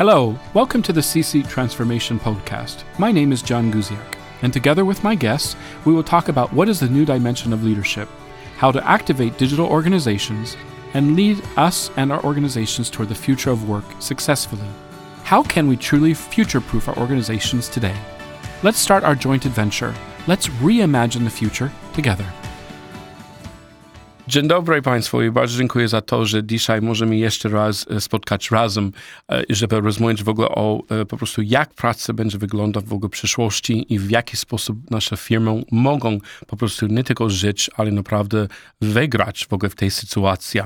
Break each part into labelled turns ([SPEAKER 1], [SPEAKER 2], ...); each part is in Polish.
[SPEAKER 1] Hello, welcome to the CC Transformation Podcast. My name is John Guziak, and together with my guests, we will talk about what is the new dimension of leadership, how to activate digital organizations, and lead us and our organizations toward the future of work successfully. How can we truly future proof our organizations today? Let's start our joint adventure. Let's reimagine the future together. Dzień dobry Państwu i bardzo dziękuję za to, że dzisiaj możemy jeszcze raz e, spotkać razem, e, żeby rozmawiać w ogóle o e, po prostu jak praca będzie wyglądać w ogóle w przyszłości i w jaki sposób nasze firmy mogą po prostu nie tylko żyć, ale naprawdę wygrać w ogóle w tej sytuacji.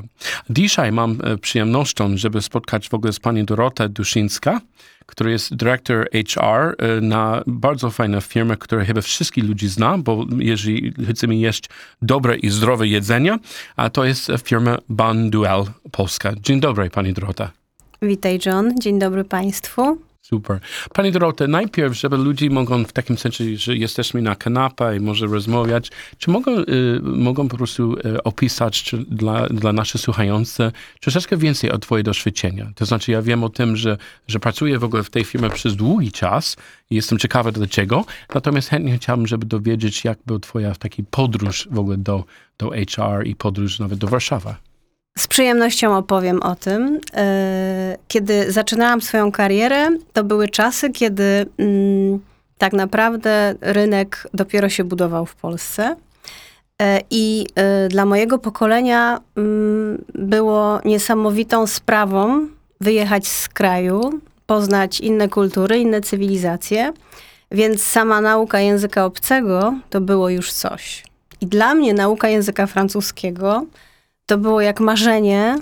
[SPEAKER 1] Dzisiaj mam przyjemnością, żeby spotkać w ogóle z pani Dorota Duszyńska, który jest dyrektor HR e, na bardzo fajną firmę, która chyba wszystkich ludzi zna, bo jeżeli chcemy jeść dobre i zdrowe jedzenie, a to jest firma Banduel Polska. Dzień dobry, pani Dorota.
[SPEAKER 2] Witaj, John. Dzień dobry Państwu.
[SPEAKER 1] Super. Pani Dorota, najpierw, żeby ludzie mogą w takim sensie, że jesteśmy na kanapie i może rozmawiać, czy mogą, y, mogą po prostu y, opisać dla, dla naszych słuchających troszeczkę więcej o twoje doświadczenia? To znaczy, ja wiem o tym, że, że pracuję w ogóle w tej firmie przez długi czas i jestem ciekawy dlaczego, natomiast chętnie chciałbym, żeby dowiedzieć, jak był twoja taki podróż w ogóle do, do HR i podróż nawet do Warszawy.
[SPEAKER 2] Z przyjemnością opowiem o tym. E, kiedy zaczynałam swoją karierę, to były czasy, kiedy mm, tak naprawdę rynek dopiero się budował w Polsce. E, I e, dla mojego pokolenia mm, było niesamowitą sprawą wyjechać z kraju, poznać inne kultury, inne cywilizacje. Więc sama nauka języka obcego to było już coś. I dla mnie nauka języka francuskiego to było jak marzenie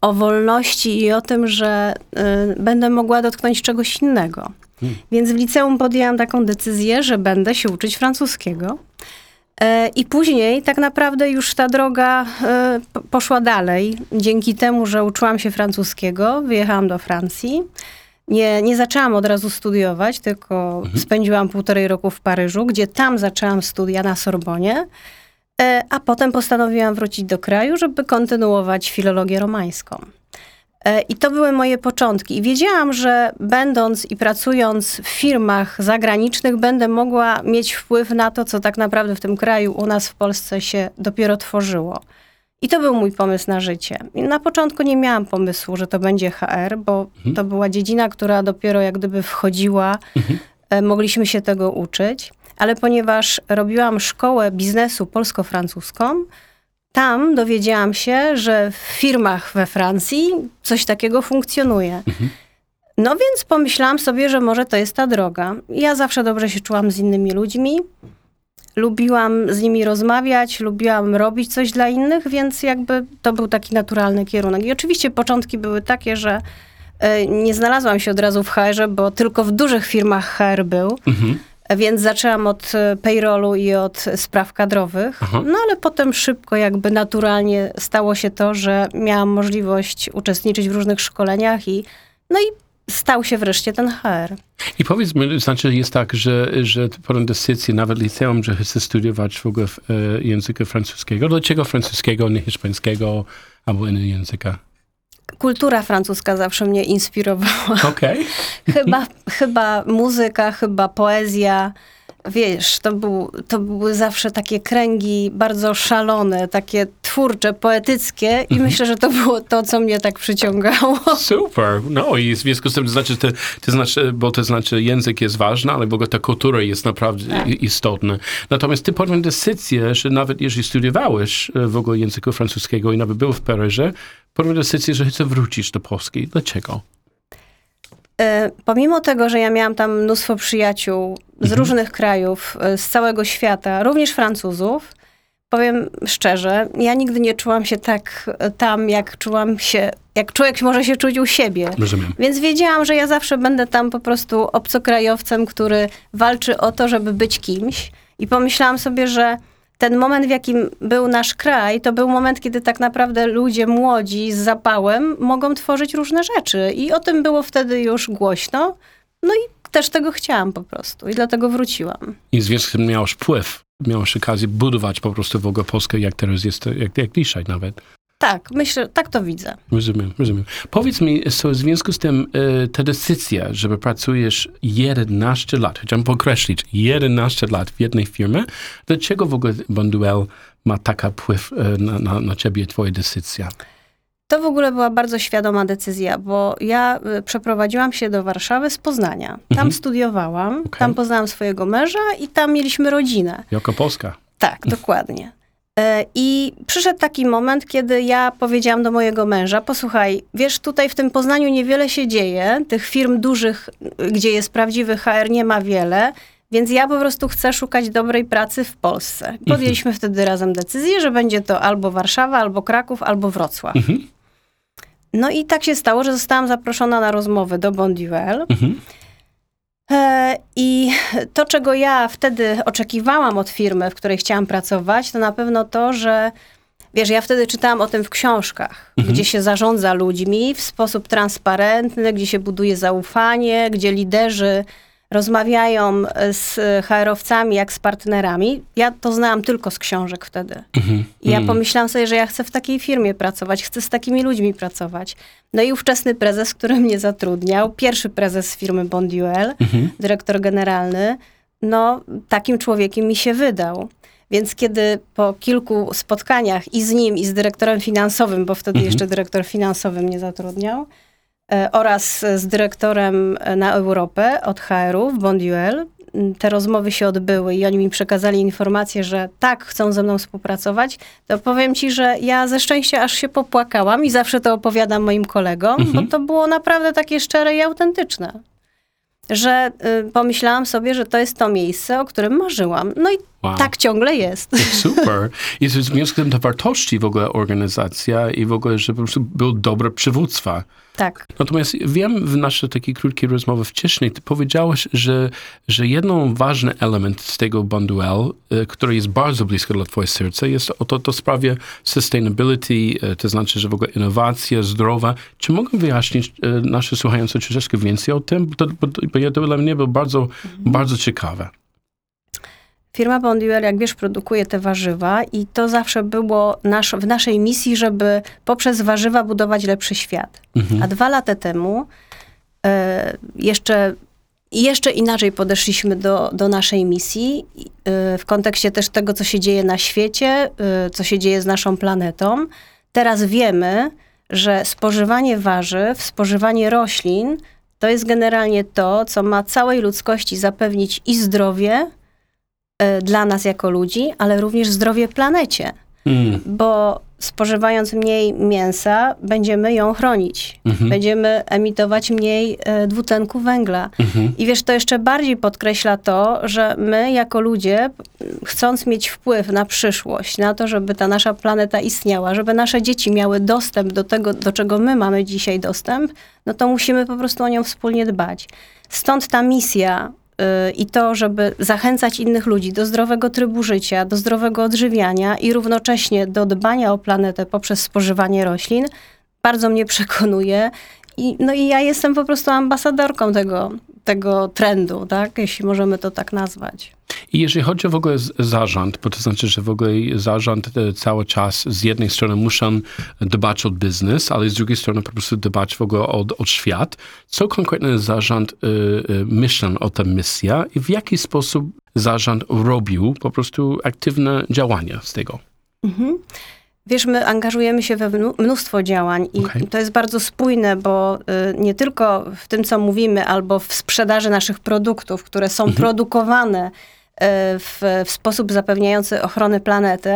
[SPEAKER 2] o wolności i o tym, że y, będę mogła dotknąć czegoś innego. Hmm. Więc w liceum podjęłam taką decyzję, że będę się uczyć francuskiego. Y, I później tak naprawdę już ta droga y, poszła dalej. Dzięki temu, że uczyłam się francuskiego, wyjechałam do Francji. Nie, nie zaczęłam od razu studiować, tylko mhm. spędziłam półtorej roku w Paryżu, gdzie tam zaczęłam studia na Sorbonie. E, a potem postanowiłam wrócić do kraju, żeby kontynuować filologię romańską. E, I to były moje początki. I wiedziałam, że będąc i pracując w firmach zagranicznych, będę mogła mieć wpływ na to, co tak naprawdę w tym kraju, u nas w Polsce się dopiero tworzyło. I to był mój pomysł na życie. I na początku nie miałam pomysłu, że to będzie HR, bo mhm. to była dziedzina, która dopiero jak gdyby wchodziła. Mhm. E, mogliśmy się tego uczyć ale ponieważ robiłam szkołę biznesu polsko-francuską, tam dowiedziałam się, że w firmach we Francji coś takiego funkcjonuje. Mhm. No więc pomyślałam sobie, że może to jest ta droga. Ja zawsze dobrze się czułam z innymi ludźmi. Lubiłam z nimi rozmawiać, lubiłam robić coś dla innych, więc jakby to był taki naturalny kierunek. I oczywiście początki były takie, że e, nie znalazłam się od razu w HR, bo tylko w dużych firmach HR był. Mhm. Więc zaczęłam od e, payrollu i od spraw kadrowych. Aha. No ale potem szybko, jakby naturalnie stało się to, że miałam możliwość uczestniczyć w różnych szkoleniach i no i stał się wreszcie ten HR.
[SPEAKER 1] I powiedz mi, znaczy jest tak, że, że podjął decyzję, nawet liceum, że chce studiować w ogóle w, e, języka francuskiego. Dlaczego francuskiego, nie hiszpańskiego albo innego języka?
[SPEAKER 2] Kultura francuska zawsze mnie inspirowała.
[SPEAKER 1] Okay.
[SPEAKER 2] chyba, chyba muzyka, chyba poezja. Wiesz, to, był, to były zawsze takie kręgi bardzo szalone, takie twórcze, poetyckie i mhm. myślę, że to było to, co mnie tak przyciągało.
[SPEAKER 1] Super. No i w związku z tym, to znaczy, to, to znaczy, bo to znaczy język jest ważny, ale w ogóle ta kultura jest naprawdę tak. istotna. Natomiast ty podjąłeś decyzję, że nawet jeżeli studiowałeś e, w ogóle języku francuskiego i nawet był w Paryżu, podjął decyzję, że chce wrócić do Polski. Dlaczego?
[SPEAKER 2] E, pomimo tego, że ja miałam tam mnóstwo przyjaciół z mhm. różnych krajów, e, z całego świata, również Francuzów, powiem szczerze, ja nigdy nie czułam się tak e, tam, jak czułam się, jak człowiek może się czuć u siebie.
[SPEAKER 1] Rozumiem.
[SPEAKER 2] Więc wiedziałam, że ja zawsze będę tam po prostu obcokrajowcem, który walczy o to, żeby być kimś. I pomyślałam sobie, że ten moment, w jakim był nasz kraj, to był moment, kiedy tak naprawdę ludzie młodzi z zapałem mogą tworzyć różne rzeczy. I o tym było wtedy już głośno. No i też tego chciałam po prostu i dlatego wróciłam.
[SPEAKER 1] I w związku z tym miałeś wpływ, miałeś okazję budować po prostu w ogóle Polskę, jak teraz jest, jak, jak dzisiaj nawet.
[SPEAKER 2] Tak, myślę, tak to widzę.
[SPEAKER 1] Rozumiem, rozumiem. Powiedz mi, co w związku z tym e, ta decyzja, że pracujesz 11 lat, chciałem podkreślić, 11 lat w jednej firmie, dlaczego w ogóle Bonduel ma taka wpływ e, na, na, na ciebie, twoja decyzja?
[SPEAKER 2] To w ogóle była bardzo świadoma decyzja, bo ja y, przeprowadziłam się do Warszawy z Poznania. Tam
[SPEAKER 1] Mhm.
[SPEAKER 2] studiowałam,
[SPEAKER 1] Okej.
[SPEAKER 2] tam poznałam swojego męża i tam mieliśmy rodzinę.
[SPEAKER 1] Jako Polska.
[SPEAKER 2] Tak, dokładnie. E, I przyszedł taki moment, kiedy ja powiedziałam do mojego męża: Posłuchaj, wiesz, tutaj w tym Poznaniu niewiele się dzieje, tych firm dużych, y, gdzie jest prawdziwy HR, nie ma wiele. Więc ja po prostu chcę szukać dobrej pracy w Polsce. Podjęliśmy wtedy razem decyzję, że będzie to albo Warszawa, albo Kraków, albo Wrocław.
[SPEAKER 1] Mhm.
[SPEAKER 2] No i tak się stało, że zostałam zaproszona na rozmowę do Bonduel.
[SPEAKER 1] Mhm.
[SPEAKER 2] E, I to, czego ja wtedy oczekiwałam od firmy, w której chciałam pracować, to na pewno to, że wiesz, ja wtedy czytałam o tym w książkach, gdzie się zarządza ludźmi w sposób transparentny, gdzie się buduje zaufanie, gdzie liderzy rozmawiają z HR-owcami jak z partnerami. Ja to znałam tylko z książek wtedy.
[SPEAKER 1] Mhm.
[SPEAKER 2] I ja pomyślałam sobie, że ja chcę w takiej firmie pracować, chcę z takimi ludźmi pracować. No i ówczesny prezes, który mnie zatrudniał, pierwszy prezes firmy Bonduel,
[SPEAKER 1] Mhm.
[SPEAKER 2] dyrektor generalny, no takim człowiekiem mi się wydał. Więc kiedy po kilku spotkaniach i z nim, i z dyrektorem finansowym, bo wtedy jeszcze dyrektor finansowy mnie zatrudniał, e, oraz z dyrektorem e, na Europę od HR-u w Bonduel, m, te rozmowy się odbyły i oni mi przekazali informację, że tak, chcą ze mną współpracować, to powiem ci, że ja ze szczęścia aż się popłakałam i zawsze to opowiadam moim kolegom, bo to było naprawdę takie szczere i autentyczne. Że y, pomyślałam sobie, że to jest to miejsce, o którym marzyłam. No i
[SPEAKER 1] Wow.
[SPEAKER 2] tak ciągle jest.
[SPEAKER 1] Super. I w związku z tym te wartości w ogóle organizacja i w ogóle, że po prostu był dobre przywództwa.
[SPEAKER 2] tak.
[SPEAKER 1] Natomiast wiem w naszej takiej krótkiej rozmowie wcześniej, ty powiedziałeś, że, że jeden ważny element z tego Bonduel, e, który jest bardzo blisko dla twojego serca, jest o to, to sprawie sustainability, e, to znaczy, że w ogóle innowacja, zdrowa. Czy mogę wyjaśnić e, nasze słuchające troszeczkę więcej o tym? Bo to, bo, bo ja- to dla mnie było bardzo, bardzo ciekawe.
[SPEAKER 2] Firma Bonduel, jak wiesz, produkuje te warzywa i to zawsze było nasz, w naszej misji, żeby poprzez warzywa budować lepszy świat. A dwa lata temu e, jeszcze, jeszcze inaczej podeszliśmy do, do naszej misji e, w kontekście też tego, co się dzieje na świecie, e, co się dzieje z naszą planetą. Teraz wiemy, że spożywanie warzyw, spożywanie roślin to jest generalnie to, co ma całej ludzkości zapewnić i zdrowie, dla nas jako ludzi, ale również zdrowie planecie,
[SPEAKER 1] Mm.
[SPEAKER 2] bo spożywając mniej mięsa, będziemy ją chronić.
[SPEAKER 1] Mhm.
[SPEAKER 2] Będziemy emitować mniej e, dwutlenku węgla.
[SPEAKER 1] Mhm.
[SPEAKER 2] I wiesz, to jeszcze bardziej podkreśla to, że my jako ludzie, chcąc mieć wpływ na przyszłość, na to, żeby ta nasza planeta istniała, żeby nasze dzieci miały dostęp do tego, do czego my mamy dzisiaj dostęp, no to musimy po prostu o nią wspólnie dbać. Stąd ta misja i to, żeby zachęcać innych ludzi do zdrowego trybu życia, do zdrowego odżywiania i równocześnie do dbania o planetę poprzez spożywanie roślin, bardzo mnie przekonuje. I, no i ja jestem po prostu ambasadorką tego, tego trendu, tak? jeśli możemy to tak nazwać.
[SPEAKER 1] I jeżeli chodzi o w ogóle zarząd, bo to znaczy, że w ogóle zarząd e, cały czas z jednej strony muszą dbać o biznes, ale z drugiej strony po prostu dbać w ogóle o, o świat. Co konkretnie zarząd y, y, myślał o tę misję i w jaki sposób zarząd robił po prostu aktywne działania z tego?
[SPEAKER 2] Wiesz, my angażujemy się we mnóstwo działań i
[SPEAKER 1] Okej.
[SPEAKER 2] to jest bardzo spójne, bo y, nie tylko w tym, co mówimy, albo w sprzedaży naszych produktów, które są produkowane y, w, w sposób zapewniający ochronę planety,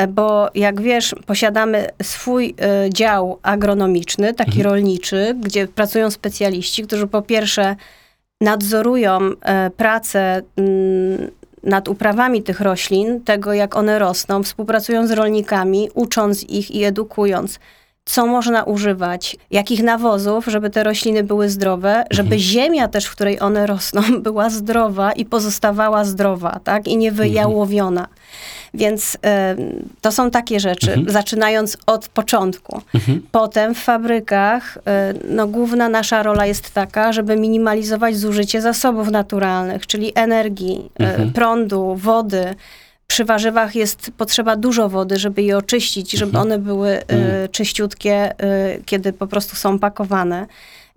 [SPEAKER 2] y, bo jak wiesz, posiadamy swój y, dział agronomiczny, taki rolniczy, gdzie pracują specjaliści, którzy po pierwsze nadzorują e, pracę mm, nad uprawami tych roślin, tego jak one rosną, współpracują z rolnikami, ucząc ich i edukując, co można używać, jakich nawozów, żeby te rośliny były zdrowe, żeby ziemia też, w której one rosną, była zdrowa i pozostawała zdrowa, tak? I nie wyjałowiona. Więc e, to są takie rzeczy, zaczynając od początku. Potem w fabrykach e, no, główna nasza rola jest taka, żeby minimalizować zużycie zasobów naturalnych, czyli energii, e, prądu, wody, przy warzywach jest potrzeba dużo wody, żeby je oczyścić, żeby
[SPEAKER 1] Mhm.
[SPEAKER 2] one były y, czyściutkie, y, kiedy po prostu są pakowane.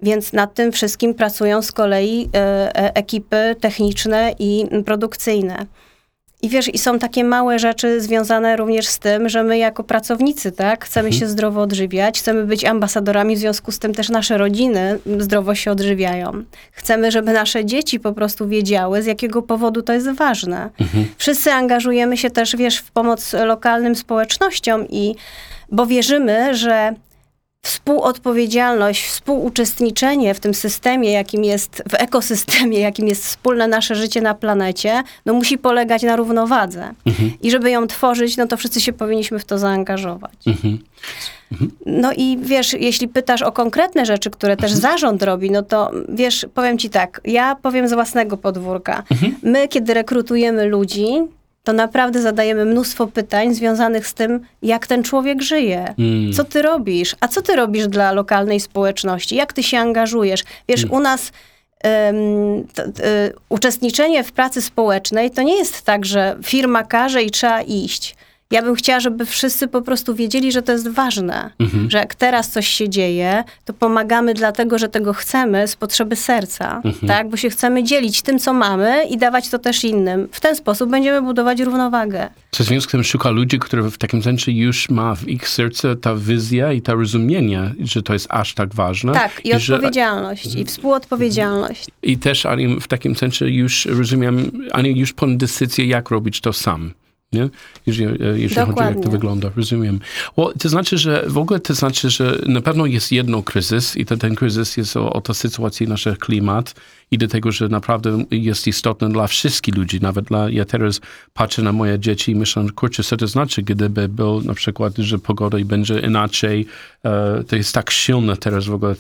[SPEAKER 2] Więc nad tym wszystkim pracują z kolei y, ekipy techniczne i produkcyjne. I wiesz, i są takie małe rzeczy związane również z tym, że my jako pracownicy, tak, chcemy się zdrowo odżywiać, chcemy być ambasadorami, w związku z tym też nasze rodziny zdrowo się odżywiają. Chcemy, żeby nasze dzieci po prostu wiedziały, z jakiego powodu to jest ważne. Wszyscy angażujemy się też, wiesz, w pomoc lokalnym społecznościom i bo wierzymy, że współodpowiedzialność, współuczestniczenie w tym systemie, jakim jest, w ekosystemie, jakim jest wspólne nasze życie na planecie, no musi polegać na równowadze. I żeby ją tworzyć, no to wszyscy się powinniśmy w to zaangażować.
[SPEAKER 1] Mhm.
[SPEAKER 2] No i wiesz, jeśli pytasz o konkretne rzeczy, które też zarząd robi, no to wiesz, powiem ci tak, ja powiem z własnego podwórka. My, kiedy rekrutujemy ludzi, to naprawdę zadajemy mnóstwo pytań związanych z tym, jak ten człowiek żyje.
[SPEAKER 1] Mm.
[SPEAKER 2] Co ty robisz? A co ty robisz dla lokalnej społeczności? Jak ty się angażujesz? Wiesz, u nas em, to, y, uczestniczenie w pracy społecznej to nie jest tak, że firma każe i trzeba iść. Ja bym chciała, żeby wszyscy po prostu wiedzieli, że to jest ważne, że jak teraz coś się dzieje, to pomagamy dlatego, że tego chcemy z potrzeby serca, tak? Bo się chcemy dzielić tym, co mamy i dawać to też innym. W ten sposób będziemy budować równowagę.
[SPEAKER 1] Co w związku z tym szuka ludzi, które w takim sensie już ma w ich sercu ta wizja i to rozumienie, że to jest aż tak ważne.
[SPEAKER 2] Tak, i
[SPEAKER 1] że,
[SPEAKER 2] odpowiedzialność, i współodpowiedzialność.
[SPEAKER 1] I też ani w takim sensie już rozumiem, ani już podjął decyzję, jak robić to sam. Nie? Jeżeli, e, jeżeli chodzi o jak to
[SPEAKER 2] Dokładnie.
[SPEAKER 1] wygląda, rozumiem. Well, to znaczy, że w ogóle to znaczy, że na pewno jest jedno kryzys i to ten kryzys jest o, o to sytuacji naszych klimat i do tego, że naprawdę jest istotne dla wszystkich ludzi, nawet dla, ja teraz patrzę na moje dzieci i myślę, kurczę, co to znaczy, gdyby był na przykład, że pogoda i będzie inaczej, e, to jest tak silne teraz w ogóle,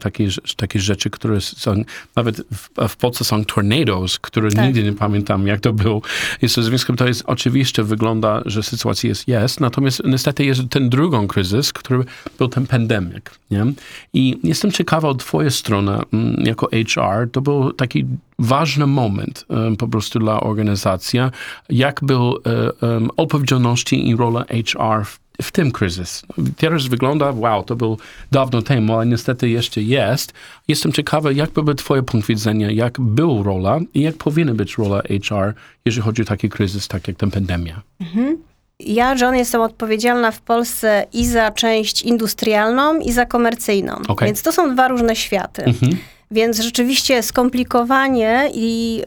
[SPEAKER 1] takie, takie rzeczy, które są, nawet w, w Polsce są tornadoes, które
[SPEAKER 2] Tak.
[SPEAKER 1] nigdy nie pamiętam, jak to było. Jest to związkiem, to jest oczywiście wygląda, że sytuacja jest, jest, natomiast niestety jest ten drugą kryzys, który był ten pandemik, nie? I jestem ciekawa od twojej strony, mm, jako HR, to był taki ważny moment em, po prostu dla organizacji, jak był em, odpowiedzialności i rola HR w, w tym kryzys. Teraz wygląda, wow, to był dawno temu, ale niestety jeszcze jest. Jestem ciekawy, jak byłby twoje punkt widzenia, jak był rola i jak powinna być rola HR, jeżeli chodzi o taki kryzys, tak jak ten pandemia.
[SPEAKER 2] Ja, John, jestem odpowiedzialna w Polsce i za część industrialną, i za komercyjną.
[SPEAKER 1] Okej.
[SPEAKER 2] Więc to są dwa różne światy. Więc rzeczywiście skomplikowanie i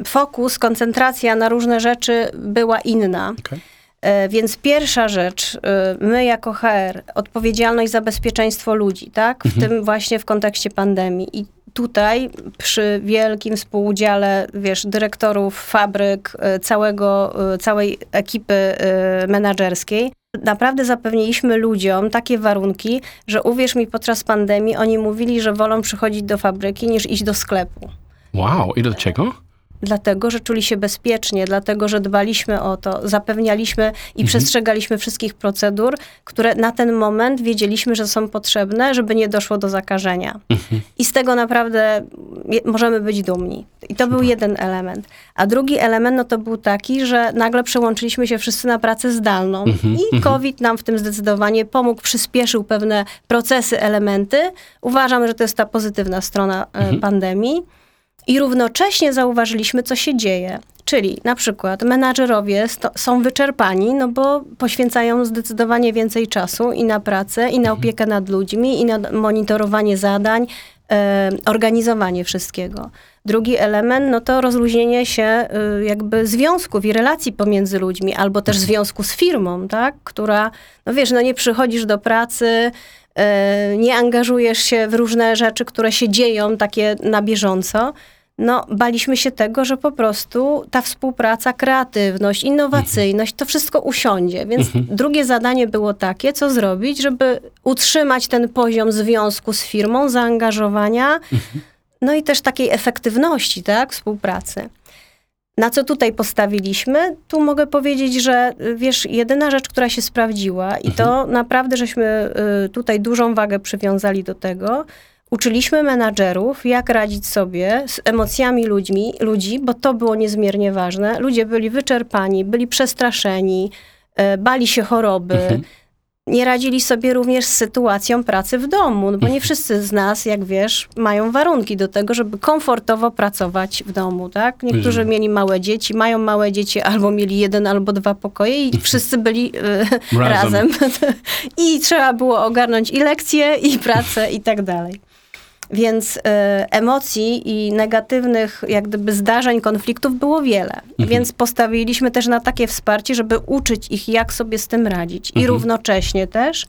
[SPEAKER 2] y, fokus, koncentracja na różne rzeczy była inna.
[SPEAKER 1] Okay.
[SPEAKER 2] E, Więc pierwsza rzecz, y, my jako HR, odpowiedzialność za bezpieczeństwo ludzi, tak? W tym właśnie w kontekście pandemii. I tutaj przy wielkim współudziale, wiesz, dyrektorów fabryk, y, całego, y, całej ekipy y, menedżerskiej, naprawdę zapewniliśmy ludziom takie warunki, że uwierz mi, podczas pandemii oni mówili, że wolą przychodzić do fabryki niż iść do sklepu.
[SPEAKER 1] Wow, i do czego?
[SPEAKER 2] Dlatego, że czuli się bezpiecznie, dlatego, że dbaliśmy o to, zapewnialiśmy i przestrzegaliśmy wszystkich procedur, które na ten moment wiedzieliśmy, że są potrzebne, żeby nie doszło do zakażenia. I z tego naprawdę możemy być dumni. I to był jeden element. A drugi element, no to był taki, że nagle przełączyliśmy się wszyscy na pracę zdalną. I COVID nam w tym zdecydowanie pomógł, przyspieszył pewne procesy, elementy. Uważam, że to jest ta pozytywna strona e, pandemii. I równocześnie zauważyliśmy, co się dzieje. Czyli na przykład menadżerowie są wyczerpani, no bo poświęcają zdecydowanie więcej czasu i na pracę, i na opiekę nad ludźmi, i na monitorowanie zadań, organizowanie wszystkiego. Drugi element, no to rozluźnienie się y, jakby związków i relacji pomiędzy ludźmi, albo też związku z firmą, tak? Która, no wiesz, no nie przychodzisz do pracy, e, nie angażujesz się w różne rzeczy, które się dzieją takie na bieżąco, no baliśmy się tego, że po prostu ta współpraca, kreatywność, innowacyjność, to wszystko usiądzie. Więc drugie zadanie było takie, co zrobić, żeby utrzymać ten poziom związku z firmą, zaangażowania, no i też takiej efektywności, tak, współpracy. Na co tutaj postawiliśmy? Tu mogę powiedzieć, że y, wiesz, jedyna rzecz, która się sprawdziła i to naprawdę żeśmy y, tutaj dużą wagę przywiązali do tego, uczyliśmy menadżerów, jak radzić sobie z emocjami ludźmi, ludzi, bo to było niezmiernie ważne. Ludzie byli wyczerpani, byli przestraszeni, e, bali się choroby.
[SPEAKER 1] Mhm.
[SPEAKER 2] Nie radzili sobie również z sytuacją pracy w domu, no bo nie wszyscy z nas, jak wiesz, mają warunki do tego, żeby komfortowo pracować w domu, tak? Niektórzy mieli małe dzieci, mają małe dzieci, albo mieli jeden albo dwa pokoje i wszyscy byli e,
[SPEAKER 1] Razem.
[SPEAKER 2] razem. I trzeba było ogarnąć i lekcje, i pracę, i tak dalej. Więc e, emocji i negatywnych jak gdyby zdarzeń, konfliktów było wiele. Więc postawiliśmy też na takie wsparcie, żeby uczyć ich, jak sobie z tym radzić. I równocześnie też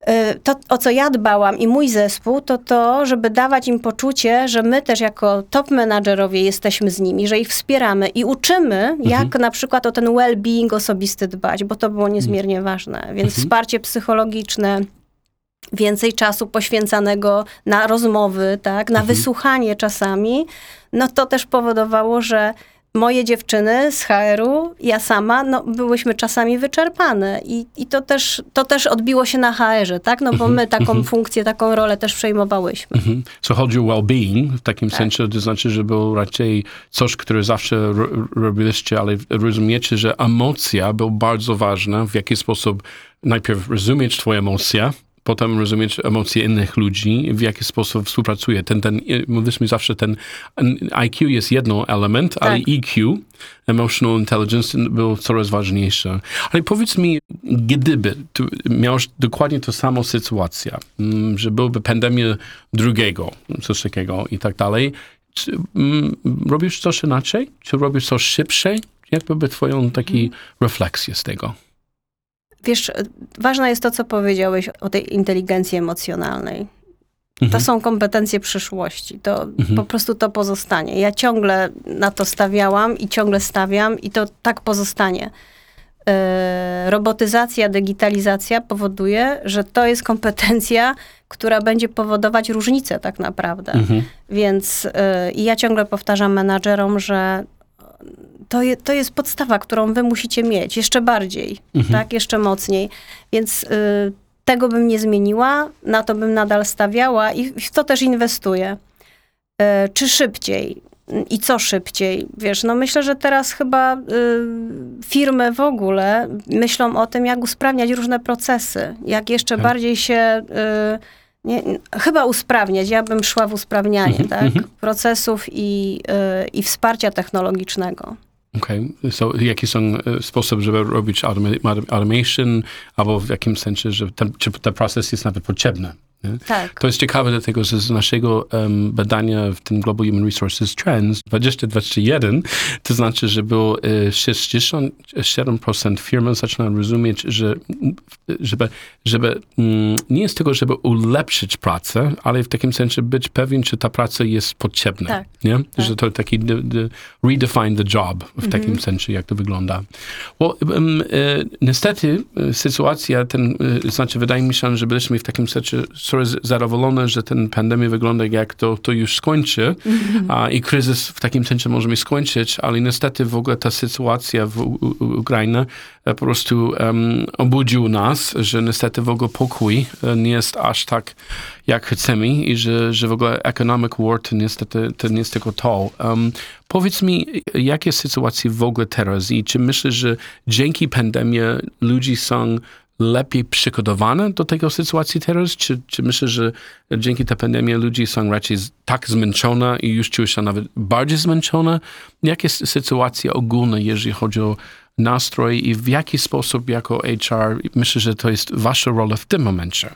[SPEAKER 2] e, to, o co ja dbałam i mój zespół, to to, żeby dawać im poczucie, że my też jako top menadżerowie jesteśmy z nimi, że ich wspieramy i uczymy, jak na przykład o ten well-being osobisty dbać, bo to było niezmiernie ważne. Więc wsparcie psychologiczne, więcej czasu poświęcanego na rozmowy, tak, na wysłuchanie czasami, no to też powodowało, że moje dziewczyny z HR-u, ja sama, no byłyśmy czasami wyczerpane i, i to, też, to też odbiło się na HR-ze, tak, no bo my taką funkcję, taką rolę też przejmowałyśmy.
[SPEAKER 1] Mhm. So chodzi o well-being w takim
[SPEAKER 2] Tak.
[SPEAKER 1] sensie, to znaczy, że był raczej coś, które zawsze ro- robiliście, ale rozumiecie, że emocja był bardzo ważna, w jaki sposób najpierw rozumieć twoje emocje, potem rozumieć emocje innych ludzi, w jaki sposób współpracuje. Ten, ten, mówiliśmy zawsze, ten IQ jest jedno element, ale
[SPEAKER 2] Tak.
[SPEAKER 1] EQ, emotional intelligence, był coraz ważniejsze. Ale powiedz mi, gdyby tu miałeś dokładnie tą samą sytuację, mm, że byłaby pandemia drugiego, coś takiego i tak dalej, czy mm, robisz coś inaczej? Czy robisz coś szybsze? Jak byłby twoją taki refleksję z tego?
[SPEAKER 2] Wiesz, ważne jest to, co powiedziałeś o tej inteligencji emocjonalnej. To
[SPEAKER 1] Mhm.
[SPEAKER 2] są kompetencje przyszłości. To po prostu to pozostanie. Ja ciągle na to stawiałam i ciągle stawiam i to tak pozostanie. E, robotyzacja, digitalizacja powoduje, że to jest kompetencja, która będzie powodować różnicę tak naprawdę.
[SPEAKER 1] Mhm.
[SPEAKER 2] Więc i ja ciągle powtarzam menadżerom, że to, je, to jest podstawa, którą wy musicie mieć jeszcze bardziej, tak, jeszcze mocniej. Więc y, tego bym nie zmieniła, na to bym nadal stawiała i w to też inwestuję. Y, czy szybciej? I co szybciej? Wiesz, no myślę, że teraz chyba y, firmy w ogóle myślą o tym, jak usprawniać różne procesy, jak jeszcze
[SPEAKER 1] Tak.
[SPEAKER 2] bardziej się y, nie, chyba usprawniać. Ja bym szła w usprawnianie tak? procesów i, y, i wsparcia technologicznego.
[SPEAKER 1] Okej, so jakie są e, sposoby, żeby robić automa- automation, albo w jakim sensie, że ten, czy ten proces jest nawet potrzebny?
[SPEAKER 2] Tak.
[SPEAKER 1] To jest ciekawe, dlatego że z naszego um, badania w tym Global Human Resources Trends 2021, to znaczy, że było e, 67% firm zaczyna rozumieć, że żeby, żeby mm, nie jest tego, żeby ulepszyć pracę, ale w takim sensie być pewien, czy ta praca jest potrzebna.
[SPEAKER 2] Tak.
[SPEAKER 1] Nie? Że to taki de, de, redefine the job w takim sensie, jak to wygląda. Well, um, e, niestety e, sytuacja, ten, e, znaczy wydaje mi się, że byliśmy w takim sensie coraz zadowolone, że ten pandemia wygląda jak to, to już skończy a, i kryzys w takim sensie możemy skończyć, ale niestety w ogóle ta sytuacja w U- U- Ukrainie po prostu um, obudził nas, że niestety w ogóle pokój e, nie jest aż tak jak chcemy i że, że w ogóle economic war to niestety to nie jest tylko to. Um, powiedz mi, jakie sytuacje w ogóle teraz i czy myślisz, że dzięki pandemii ludzie są lepiej przygotowane do tego sytuacji teraz? Czy, czy myślisz, że dzięki tej pandemii ludzie są raczej tak zmęczone i już czują się nawet bardziej zmęczone? Jakie jest sytuacja ogólna, jeżeli chodzi o nastrój i w jaki sposób jako HR myślę, że to jest wasza rola w tym momencie?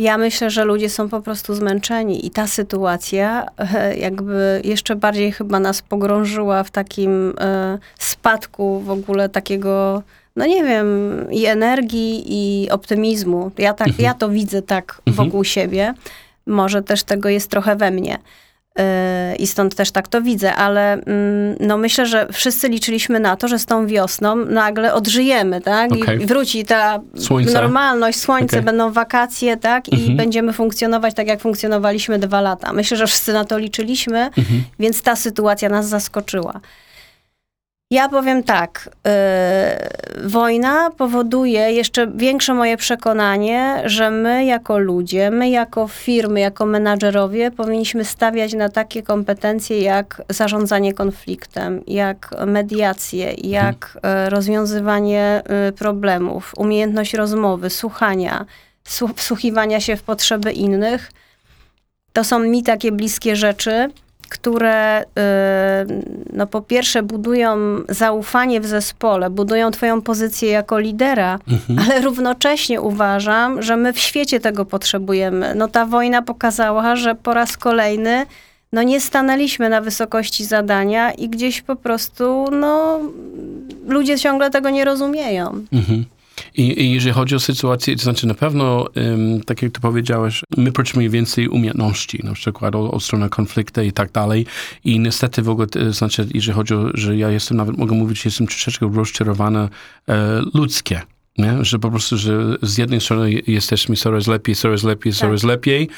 [SPEAKER 2] Ja myślę, że ludzie są po prostu zmęczeni i ta sytuacja e, jakby jeszcze bardziej chyba nas pogrążyła w takim e, spadku w ogóle takiego, no nie wiem, i energii, i optymizmu. Ja, tak, ja to widzę tak wokół siebie. Może też tego jest trochę we mnie. E, I stąd też tak to widzę, ale mm, no myślę, że wszyscy liczyliśmy na to, że z tą wiosną nagle odżyjemy, tak? I-
[SPEAKER 1] Okej.
[SPEAKER 2] I wróci ta
[SPEAKER 1] Słońce.
[SPEAKER 2] normalność, słońce,
[SPEAKER 1] Okej.
[SPEAKER 2] będą wakacje, tak? I będziemy funkcjonować tak, jak funkcjonowaliśmy dwa lata. Myślę, że wszyscy na to liczyliśmy, więc ta sytuacja nas zaskoczyła. Ja powiem tak. Yy, wojna powoduje jeszcze większe moje przekonanie, że my jako ludzie, my jako firmy, jako menadżerowie powinniśmy stawiać na takie kompetencje jak zarządzanie konfliktem, jak mediacje, jak yy, rozwiązywanie yy, problemów, umiejętność rozmowy, słuchania, słu- wsłuchiwania się w potrzeby innych. To są mi takie bliskie rzeczy które y, no po pierwsze budują zaufanie w zespole, budują twoją pozycję jako lidera, ale równocześnie uważam, że my w świecie tego potrzebujemy. No ta wojna pokazała, że po raz kolejny no nie stanęliśmy na wysokości zadania i gdzieś po prostu no ludzie ciągle tego nie rozumieją.
[SPEAKER 1] Mhm. I, I jeżeli chodzi o sytuację, to znaczy na pewno, um, tak jak ty powiedziałeś, my potrzebujemy więcej umiejętności, na przykład o, o stronę konfliktu i tak dalej. I niestety w ogóle, to znaczy, jeżeli chodzi o, że ja jestem nawet, mogę mówić, że jestem troszeczkę rozczarowany e, ludzkie. Nie? Że po prostu, że z jednej strony jesteśmy coraz lepiej, coraz lepiej, coraz lepiej,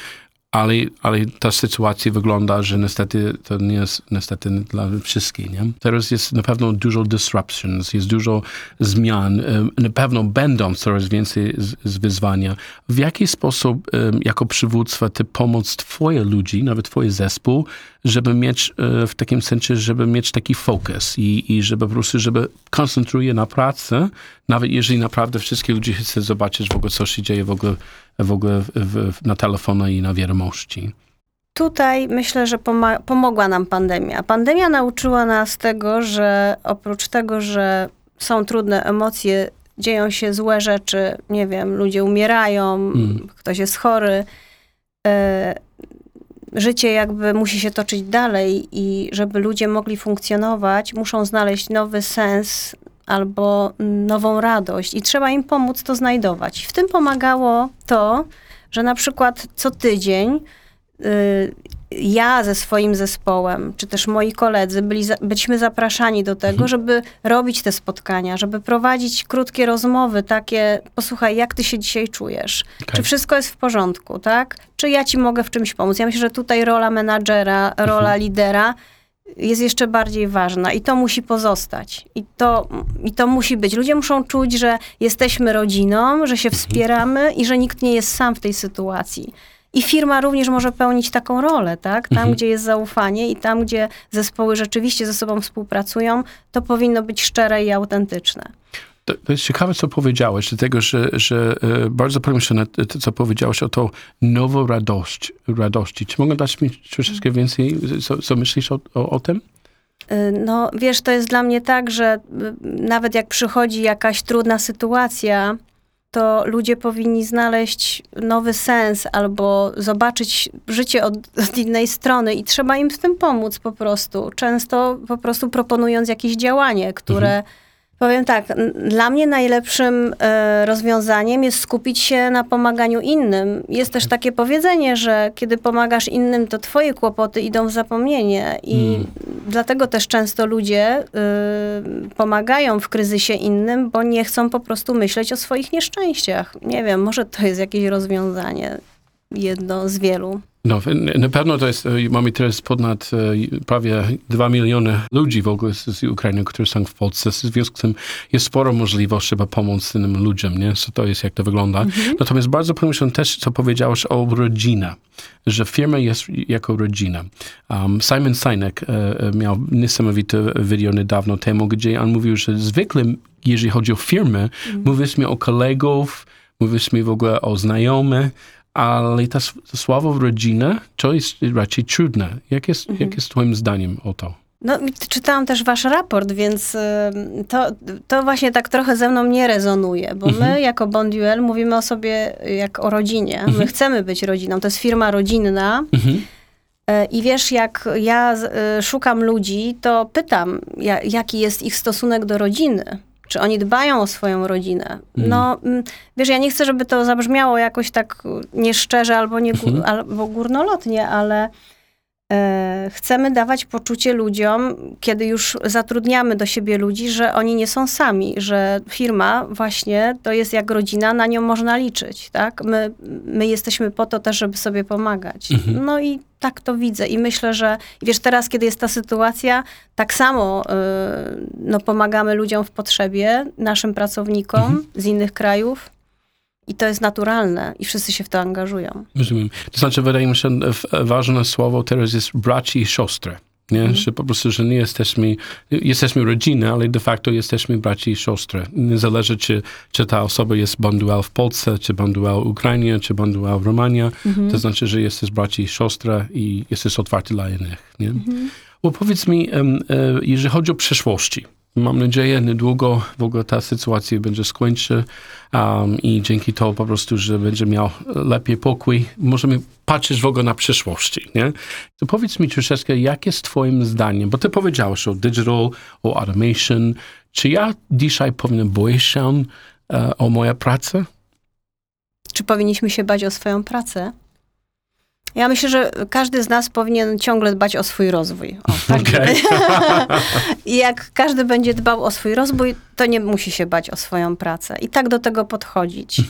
[SPEAKER 1] ale, ale ta sytuacja wygląda, że niestety to nie jest niestety dla wszystkich. Nie? Teraz jest na pewno dużo disruptions, jest dużo zmian, na pewno będą coraz więcej z, z wyzwania. W jaki sposób jako przywództwa ty pomóc twoje ludzi, nawet twoje zespół, żeby mieć e, w takim sensie, żeby mieć taki fokus i, i żeby po prostu, żeby koncentruje na pracę, nawet jeżeli naprawdę wszystkie ludzie chcą zobaczyć w ogóle, co się dzieje w ogóle, w ogóle w, w, na telefonie i na wiadomości.
[SPEAKER 2] Tutaj myślę, że pomogła nam pandemia. Pandemia nauczyła nas tego, że oprócz tego, że są trudne emocje, dzieją się złe rzeczy, nie wiem, ludzie umierają,
[SPEAKER 1] Mm.
[SPEAKER 2] ktoś jest chory. E, życie jakby musi się toczyć dalej i żeby ludzie mogli funkcjonować, muszą znaleźć nowy sens albo nową radość i trzeba im pomóc to znajdować. W tym pomagało to, że na przykład co tydzień y, ja ze swoim zespołem, czy też moi koledzy byli, byliśmy zapraszani do tego, żeby robić te spotkania, żeby prowadzić krótkie rozmowy, takie, posłuchaj, jak ty się dzisiaj czujesz?
[SPEAKER 1] Okej.
[SPEAKER 2] Czy wszystko jest w porządku, tak? Czy ja ci mogę w czymś pomóc? Ja myślę, że tutaj rola menadżera, rola lidera jest jeszcze bardziej ważna i to musi pozostać. I to, I to musi być. Ludzie muszą czuć, że jesteśmy rodziną, że się wspieramy i że nikt nie jest sam w tej sytuacji. I firma również może pełnić taką rolę, tak? Tam, gdzie jest zaufanie i tam, gdzie zespoły rzeczywiście ze sobą współpracują, to powinno być szczere i autentyczne.
[SPEAKER 1] To, to jest ciekawe, co powiedziałeś, dlatego, że, że e, bardzo pomyślę na to, co powiedziałeś o to nową radość, radości. Czy mogę dać mi troszeczkę więcej, co, co myślisz o, o, o tym?
[SPEAKER 2] Y, No, wiesz, to jest dla mnie tak, że y, nawet jak przychodzi jakaś trudna sytuacja, to ludzie powinni znaleźć nowy sens albo zobaczyć życie od, od innej strony i trzeba im w tym pomóc po prostu. Często po prostu proponując jakieś działanie, które. Powiem tak, dla mnie najlepszym e, rozwiązaniem jest skupić się na pomaganiu innym. Jest też takie powiedzenie, że kiedy pomagasz innym, to twoje kłopoty idą w zapomnienie i dlatego też często ludzie y, pomagają w kryzysie innym, bo nie chcą po prostu myśleć o swoich nieszczęściach. Nie wiem, może to jest jakieś rozwiązanie, jedno z wielu.
[SPEAKER 1] No, na pewno to jest, e, mamy teraz ponad e, prawie 2 miliony ludzi w ogóle z, z Ukrainy, którzy są w Polsce. W związku z tym jest sporo możliwości, żeby pomóc tym ludziom, nie? So to jest, jak to wygląda. Natomiast bardzo pomyślałem też, co powiedziałeś o rodzinie, że firma jest jako rodzina. Um, Simon Sinek e, miał niesamowite video niedawno temu, gdzie on mówił, że zwykle, jeżeli chodzi o firmy, mówiliśmy o kolegów, mówiliśmy w ogóle o znajomych, ale ta słowo rodzina to jest raczej trudne. Jak jest, jak jest twoim zdaniem o to?
[SPEAKER 2] No, czytałam też wasz raport, więc to, to właśnie tak trochę ze mną nie rezonuje, bo my jako Bonduel mówimy o sobie jak o rodzinie. My chcemy być rodziną. To jest firma rodzinna.
[SPEAKER 1] Mhm.
[SPEAKER 2] E, I wiesz, jak ja y, szukam ludzi, to pytam, ja, jaki jest ich stosunek do rodziny. Czy oni dbają o swoją rodzinę? No, mm, wiesz, ja nie chcę, żeby to zabrzmiało jakoś tak nieszczerze albo, nie, gó- albo górnolotnie, ale Chcemy dawać poczucie ludziom, kiedy już zatrudniamy do siebie ludzi, że oni nie są sami, że firma właśnie to jest jak rodzina, na nią można liczyć, tak? My, my jesteśmy po to też, żeby sobie pomagać. No i tak to widzę i myślę, że wiesz, teraz, kiedy jest ta sytuacja, tak samo y, no, pomagamy ludziom w potrzebie, naszym pracownikom z innych krajów i to jest naturalne i wszyscy się w to angażują.
[SPEAKER 1] Rozumiem. To znaczy, wydaje mi się, ważne słowo teraz jest braci i siostry. Nie? Że po prostu, że nie jesteśmy, jesteśmy rodziną, ale de facto jesteśmy braci i siostry. Nie zależy, czy, czy ta osoba jest bandual w Polsce, czy bandual w Ukrainie, czy bandual w Romanii. To znaczy, że jesteś braci i siostra i jesteś otwarty dla innych. Nie? Bo powiedz mi, e, jeżeli chodzi o przyszłości, mam nadzieję, niedługo w ogóle ta sytuacja będzie skończy um, i dzięki to po prostu, że będzie miał lepiej pokój, możemy patrzeć w ogóle na przyszłości, nie? To powiedz mi troszeczkę, jak jest twoim zdaniem, bo ty powiedziałeś o digital, o automation, czy ja dzisiaj powinien boić się e, o moją pracę?
[SPEAKER 2] Czy powinniśmy się bać o swoją pracę? Ja myślę, że każdy z nas powinien ciągle dbać o swój rozwój. O, tak
[SPEAKER 1] Okej.
[SPEAKER 2] I jak każdy będzie dbał o swój rozwój, to nie musi się bać o swoją pracę. I tak do tego podchodzić.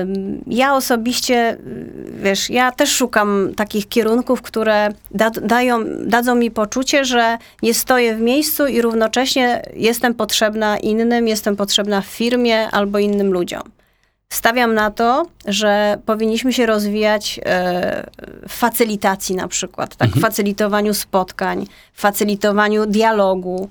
[SPEAKER 2] Ym, Ja osobiście, y, wiesz, ja też szukam takich kierunków, które da, dają, dadzą mi poczucie, że nie stoję w miejscu i równocześnie jestem potrzebna innym, jestem potrzebna w firmie albo innym ludziom. Stawiam na to, że powinniśmy się rozwijać e, w facylitacji na przykład, tak? W facylitowaniu spotkań, facylitowaniu dialogu.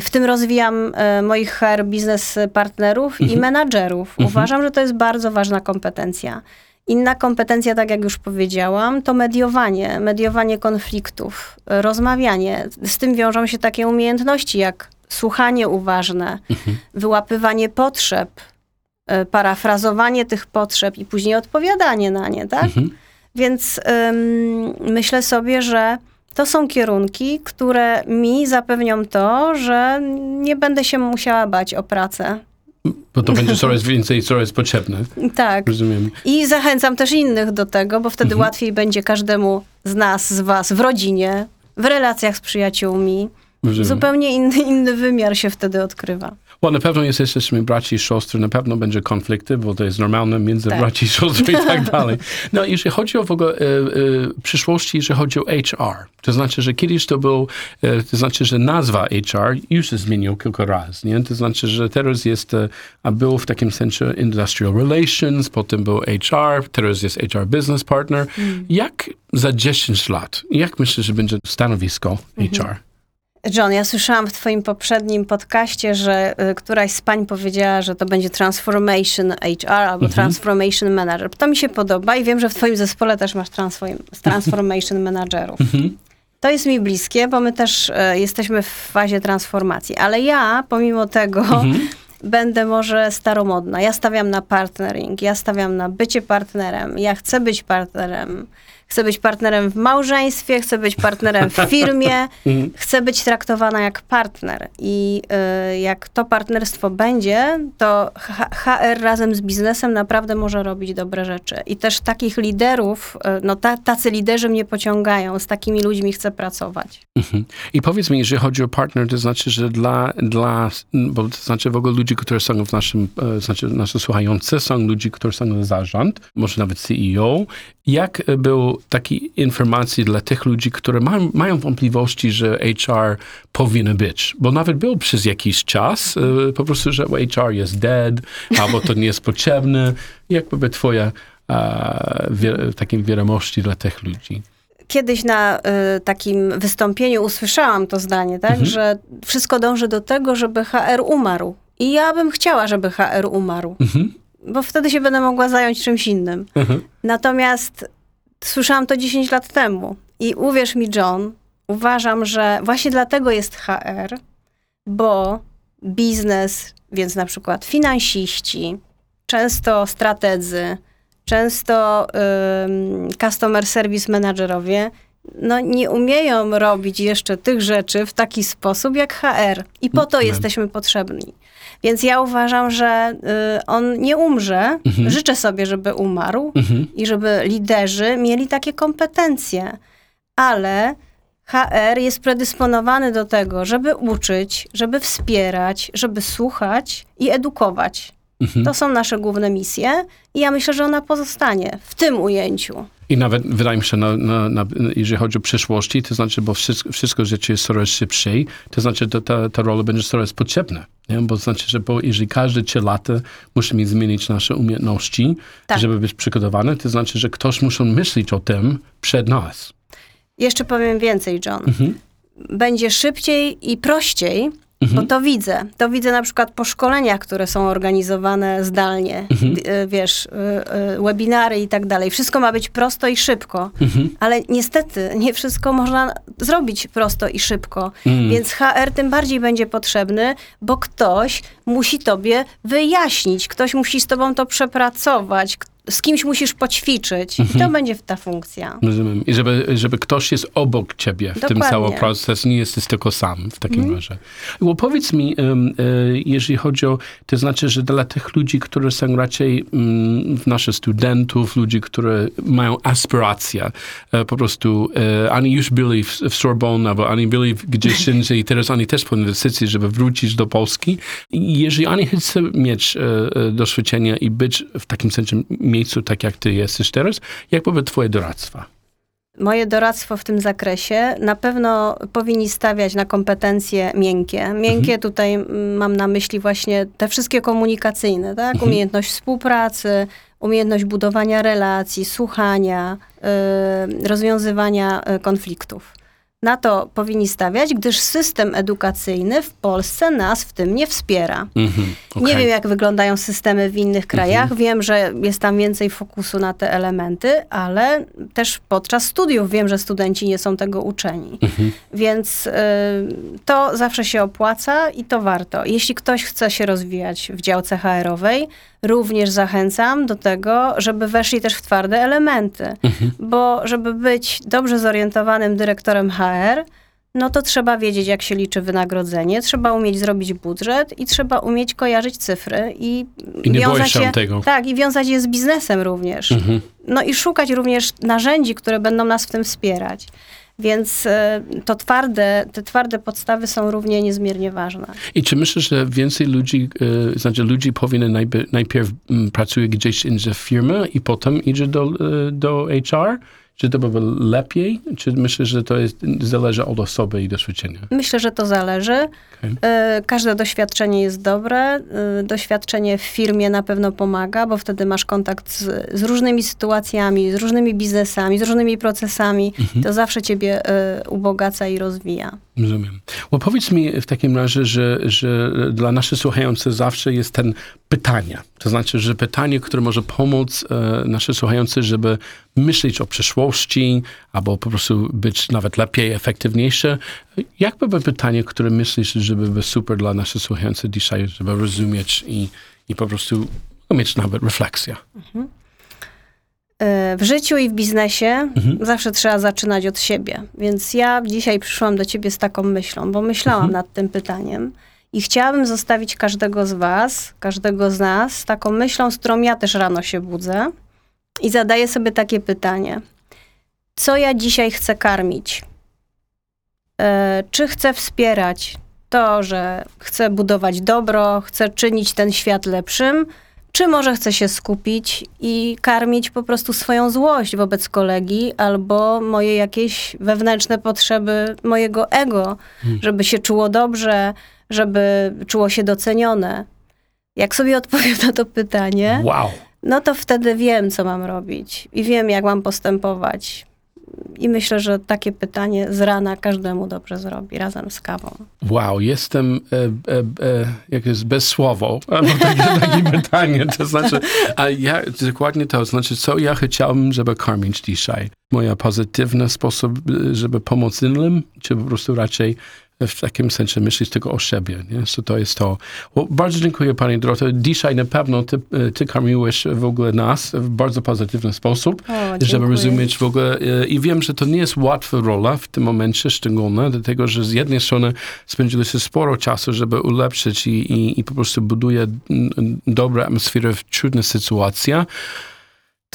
[SPEAKER 2] W tym rozwijam e, moich HR biznes partnerów i menadżerów. Uważam, że to jest bardzo ważna kompetencja. Inna kompetencja, tak jak już powiedziałam, to mediowanie, mediowanie konfliktów, e, rozmawianie. Z tym wiążą się takie umiejętności jak słuchanie uważne, wyłapywanie potrzeb, e, parafrazowanie tych potrzeb i później odpowiadanie na nie, tak? Więc ym, myślę sobie, że to są kierunki, które mi zapewnią to, że nie będę się musiała bać o pracę.
[SPEAKER 1] Bo to będzie coraz więcej, coraz potrzebne.
[SPEAKER 2] Tak.
[SPEAKER 1] Rozumiem.
[SPEAKER 2] I zachęcam też innych do tego, bo wtedy łatwiej będzie każdemu z nas, z was w rodzinie, w relacjach z przyjaciółmi.
[SPEAKER 1] Rozumiem.
[SPEAKER 2] Zupełnie inny, inny wymiar się wtedy odkrywa.
[SPEAKER 1] Bo na pewno jest, jesteśmy braci i siostry, na pewno będzie konflikty, bo to jest normalne między
[SPEAKER 2] Tak.
[SPEAKER 1] braci i siostry i tak dalej. No jeśli chodzi o w ogóle e, e, przyszłości, jeżeli chodzi o HR, to znaczy, że kiedyś to był, e, to znaczy, że nazwa HR już się zmienił kilka razy, nie? To znaczy, że teraz jest, e, a był w takim sensie industrial relations, potem był HR, teraz jest HR business partner. Jak za 10 lat, jak myślisz, że będzie stanowisko HR?
[SPEAKER 2] John, ja słyszałam w twoim poprzednim podcaście, że y, któraś z pań powiedziała, że to będzie Transformation HR albo Transformation Manager. To mi się podoba i wiem, że w twoim zespole też masz transform- Transformation Managerów. To jest mi bliskie, bo my też e, jesteśmy w fazie transformacji. Ale ja, pomimo tego, będę może staromodna. Ja stawiam na partnering, ja stawiam na bycie partnerem, ja chcę być partnerem. Chcę być partnerem w małżeństwie, chcę być partnerem w firmie, chcę być traktowana jak partner. I y, jak to partnerstwo będzie, to HR razem z biznesem naprawdę może robić dobre rzeczy. I też takich liderów, y, no ta, tacy liderzy mnie pociągają, z takimi ludźmi chcę pracować.
[SPEAKER 1] Mhm. I powiedz mi, jeżeli chodzi o partner, to znaczy, że dla, dla bo to znaczy w ogóle ludzi, którzy są w naszym, e, znaczy nasze słuchające, są ludzi, którzy są zarząd, może nawet CEO. Jak był taki informacji dla tych ludzi, którzy mają, mają wątpliwości, że HR powinien być? Bo nawet był przez jakiś czas e, po prostu, że HR jest dead, albo to nie jest potrzebne. Jak by twoja wie, takie wiadomości dla tych ludzi?
[SPEAKER 2] Kiedyś na y, takim wystąpieniu usłyszałam to zdanie, tak, że wszystko dąży do tego, żeby HR umarł. I ja bym chciała, żeby HR umarł,
[SPEAKER 1] Mhm.
[SPEAKER 2] bo wtedy się będę mogła zająć czymś innym.
[SPEAKER 1] Mhm.
[SPEAKER 2] Natomiast słyszałam to 10 lat temu. I uwierz mi, John, uważam, że właśnie dlatego jest HR, bo biznes, więc na przykład finansiści, często strategzy, często ym, customer service managerowie, no nie umieją robić jeszcze tych rzeczy w taki sposób jak HR. I po to
[SPEAKER 1] Mhm.
[SPEAKER 2] jesteśmy potrzebni. Więc ja uważam, że y, on nie umrze.
[SPEAKER 1] Mhm.
[SPEAKER 2] Życzę sobie, żeby umarł i żeby liderzy mieli takie kompetencje. Ale HR jest predysponowany do tego, żeby uczyć, żeby wspierać, żeby słuchać i edukować.
[SPEAKER 1] Mhm.
[SPEAKER 2] To są nasze główne misje i ja myślę, że ona pozostanie w tym ujęciu.
[SPEAKER 1] I nawet wydaje mi się, na, na, na, jeżeli chodzi o przyszłości, to znaczy, bo wszystko, wszystko życie jest coraz szybciej, to znaczy, że ta, ta rola będzie coraz potrzebna. Nie? Bo to znaczy, że bo jeżeli każde trzy lata musimy zmienić nasze umiejętności,
[SPEAKER 2] Tak.
[SPEAKER 1] żeby być przygotowany, to znaczy, że ktoś musi myśleć o tym przed nas.
[SPEAKER 2] Jeszcze powiem więcej, John.
[SPEAKER 1] Mhm.
[SPEAKER 2] Będzie szybciej i prościej, bo to widzę. To widzę na przykład po szkoleniach, które są organizowane zdalnie, D- y, wiesz, y, y, webinary i tak dalej. Wszystko ma być prosto i szybko, ale niestety nie wszystko można zrobić prosto i szybko. Więc HR tym bardziej będzie potrzebny, bo ktoś musi tobie wyjaśnić, ktoś musi z tobą to przepracować, z kimś musisz poćwiczyć. I to będzie ta funkcja.
[SPEAKER 1] Rozumiem. I żeby, żeby ktoś jest obok ciebie w tym
[SPEAKER 2] Dokładnie.
[SPEAKER 1] całym procesie, nie jesteś tylko sam w takim razie. Bo powiedz mi, e, jeżeli chodzi o, to znaczy, że dla tych ludzi, którzy są raczej um, naszych studentów, ludzi, którzy mają aspiracje, e, po prostu e, oni już byli w, w Sorbonne, albo oni byli w- gdzieś indziej, teraz oni też po inwestycji, żeby wrócić do Polski. Jeżeli oni chcą mieć e, e, doświadczenie i być w takim sensie miejscu, tak jak ty jesteś teraz, jak były twoje doradztwa?
[SPEAKER 2] Moje doradztwo w tym zakresie na pewno powinni stawiać na kompetencje miękkie. Miękkie tutaj mm, mam na myśli właśnie te wszystkie komunikacyjne, tak? Umiejętność współpracy, umiejętność budowania relacji, słuchania, y, rozwiązywania y, konfliktów. Na to powinni stawiać, gdyż system edukacyjny w Polsce nas w tym nie wspiera.
[SPEAKER 1] Mhm,
[SPEAKER 2] Nie
[SPEAKER 1] okej.
[SPEAKER 2] wiem, jak wyglądają systemy w innych krajach. Wiem, że jest tam więcej fokusu na te elementy, ale też podczas studiów wiem, że studenci nie są tego uczeni. Więc y, to zawsze się opłaca i to warto. Jeśli ktoś chce się rozwijać w działce HR-owej, również zachęcam do tego, żeby weszli też w twarde elementy. Bo żeby być dobrze zorientowanym dyrektorem HR, no to trzeba wiedzieć, jak się liczy wynagrodzenie, trzeba umieć zrobić budżet i trzeba umieć kojarzyć cyfry i,
[SPEAKER 1] I
[SPEAKER 2] wiązać
[SPEAKER 1] się
[SPEAKER 2] je,
[SPEAKER 1] tego.
[SPEAKER 2] Tak, i wiązać je z biznesem również.
[SPEAKER 1] Mhm.
[SPEAKER 2] No i szukać również narzędzi, które będą nas w tym wspierać. Więc e, to twarde, te twarde podstawy są równie niezmiernie ważne.
[SPEAKER 1] I czy myślisz, że więcej ludzi, e, znaczy ludzi powinien najpierw, najpierw mm, pracuje gdzieś indziej w firmie i potem idzie do, e, do HR? Czy to by było lepiej? Czy myślisz, że to jest, zależy od osoby i doświadczenia?
[SPEAKER 2] Myślę, że to zależy.
[SPEAKER 1] Okej.
[SPEAKER 2] E, Każde doświadczenie jest dobre. E, Doświadczenie w firmie na pewno pomaga, bo wtedy masz kontakt z, z różnymi sytuacjami, z różnymi biznesami, z różnymi procesami. To zawsze ciebie e, ubogaca i rozwija.
[SPEAKER 1] Rozumiem. Bo powiedz mi w takim razie, że, że dla naszych słuchających zawsze jest ten pytanie. To znaczy, że pytanie, które może pomóc e, naszym słuchającym, żeby myśleć o przyszłości, albo po prostu być nawet lepiej, efektywniejsze. Jak by było pytanie, które myślisz, żeby było super dla naszych słuchających dzisiaj, żeby rozumieć i, i po prostu mieć nawet refleksję?
[SPEAKER 2] E, W życiu i w biznesie zawsze trzeba zaczynać od siebie. Więc ja dzisiaj przyszłam do ciebie z taką myślą, bo myślałam nad tym pytaniem. I chciałabym zostawić każdego z was, każdego z nas, taką myślą, z którą ja też rano się budzę i zadaję sobie takie pytanie. Co ja dzisiaj chcę karmić? E, czy chcę wspierać to, że chcę budować dobro, chcę czynić ten świat lepszym, czy może chcę się skupić i karmić po prostu swoją złość wobec kolegi albo moje jakieś wewnętrzne potrzeby mojego ego, żeby się czuło dobrze, żeby czuło się docenione. Jak sobie odpowiem na to pytanie,
[SPEAKER 1] Wow!
[SPEAKER 2] no to wtedy wiem, co mam robić i wiem, jak mam postępować. I myślę, że takie pytanie z rana każdemu dobrze zrobi, razem z kawą.
[SPEAKER 1] Wow, jestem, e, e, e, jak jest, bez słowo, albo takie, takie pytanie, to znaczy, a ja, dokładnie to, znaczy, co ja chciałbym, żeby karmić dzisiaj? Moja pozytywny sposób, żeby pomóc innym, czy po prostu raczej w takim sensie myśleć tylko o siebie, nie? So to jest to. Well, bardzo dziękuję Pani Doroto. Dzisiaj na pewno ty, ty karmiłeś w ogóle nas w bardzo pozytywny sposób.
[SPEAKER 2] O,
[SPEAKER 1] żeby rozumieć w ogóle. e, I wiem, że to nie jest łatwa rola w tym momencie szczególnie, dlatego że z jednej strony spędziliście sporo czasu, żeby ulepszyć i, i, i po prostu buduje dobrą atmosferę w trudnych sytuacjach.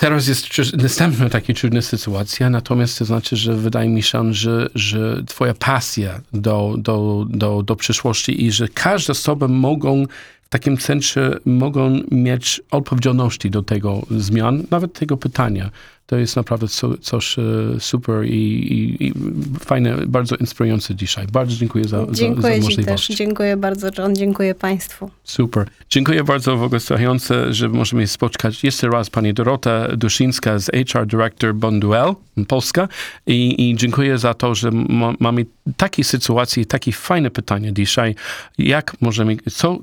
[SPEAKER 1] Teraz jest następna taka trudna sytuacja, natomiast to znaczy, że wydaje mi się, że, że twoja pasja do, do, do, do przyszłości i że każda osoba mogą takim centrum mogą mieć odpowiedzialności do tego zmian, nawet tego pytania. To jest naprawdę co, coś e, super i, i, i fajne, bardzo inspirujące dzisiaj. Bardzo dziękuję za, za,
[SPEAKER 2] Dziękuję
[SPEAKER 1] za
[SPEAKER 2] Ci też.
[SPEAKER 1] możliwość.
[SPEAKER 2] Dziękuję bardzo, John. Dziękuję Państwu.
[SPEAKER 1] Super. Dziękuję bardzo w ogóle słuchające, że możemy spotkać jeszcze raz pani Dorota Duszyńska z HR Director Bonduel Polska i, i dziękuję za to, że ma, mamy takie sytuacje, takie fajne pytania dzisiaj, jak możemy, co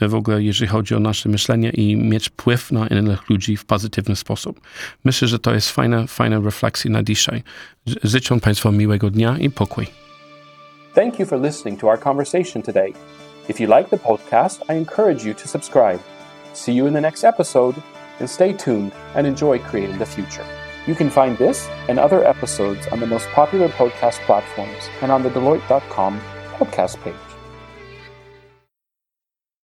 [SPEAKER 1] w ogóle, jeżeli chodzi o nasze myślenie i mieć wpływ na innych ludzi w pozytywny sposób. Myślę, że to jest fajna, fajna refleksja na dzisiaj. Życzę Państwu miłego dnia i pokój.
[SPEAKER 3] Thank you for listening to our conversation today. If you like the podcast, I encourage you to subscribe. See you in the next episode, and stay tuned and enjoy creating the future. You can find this and other episodes on the most popular podcast platforms and on the Deloitte.com podcast page.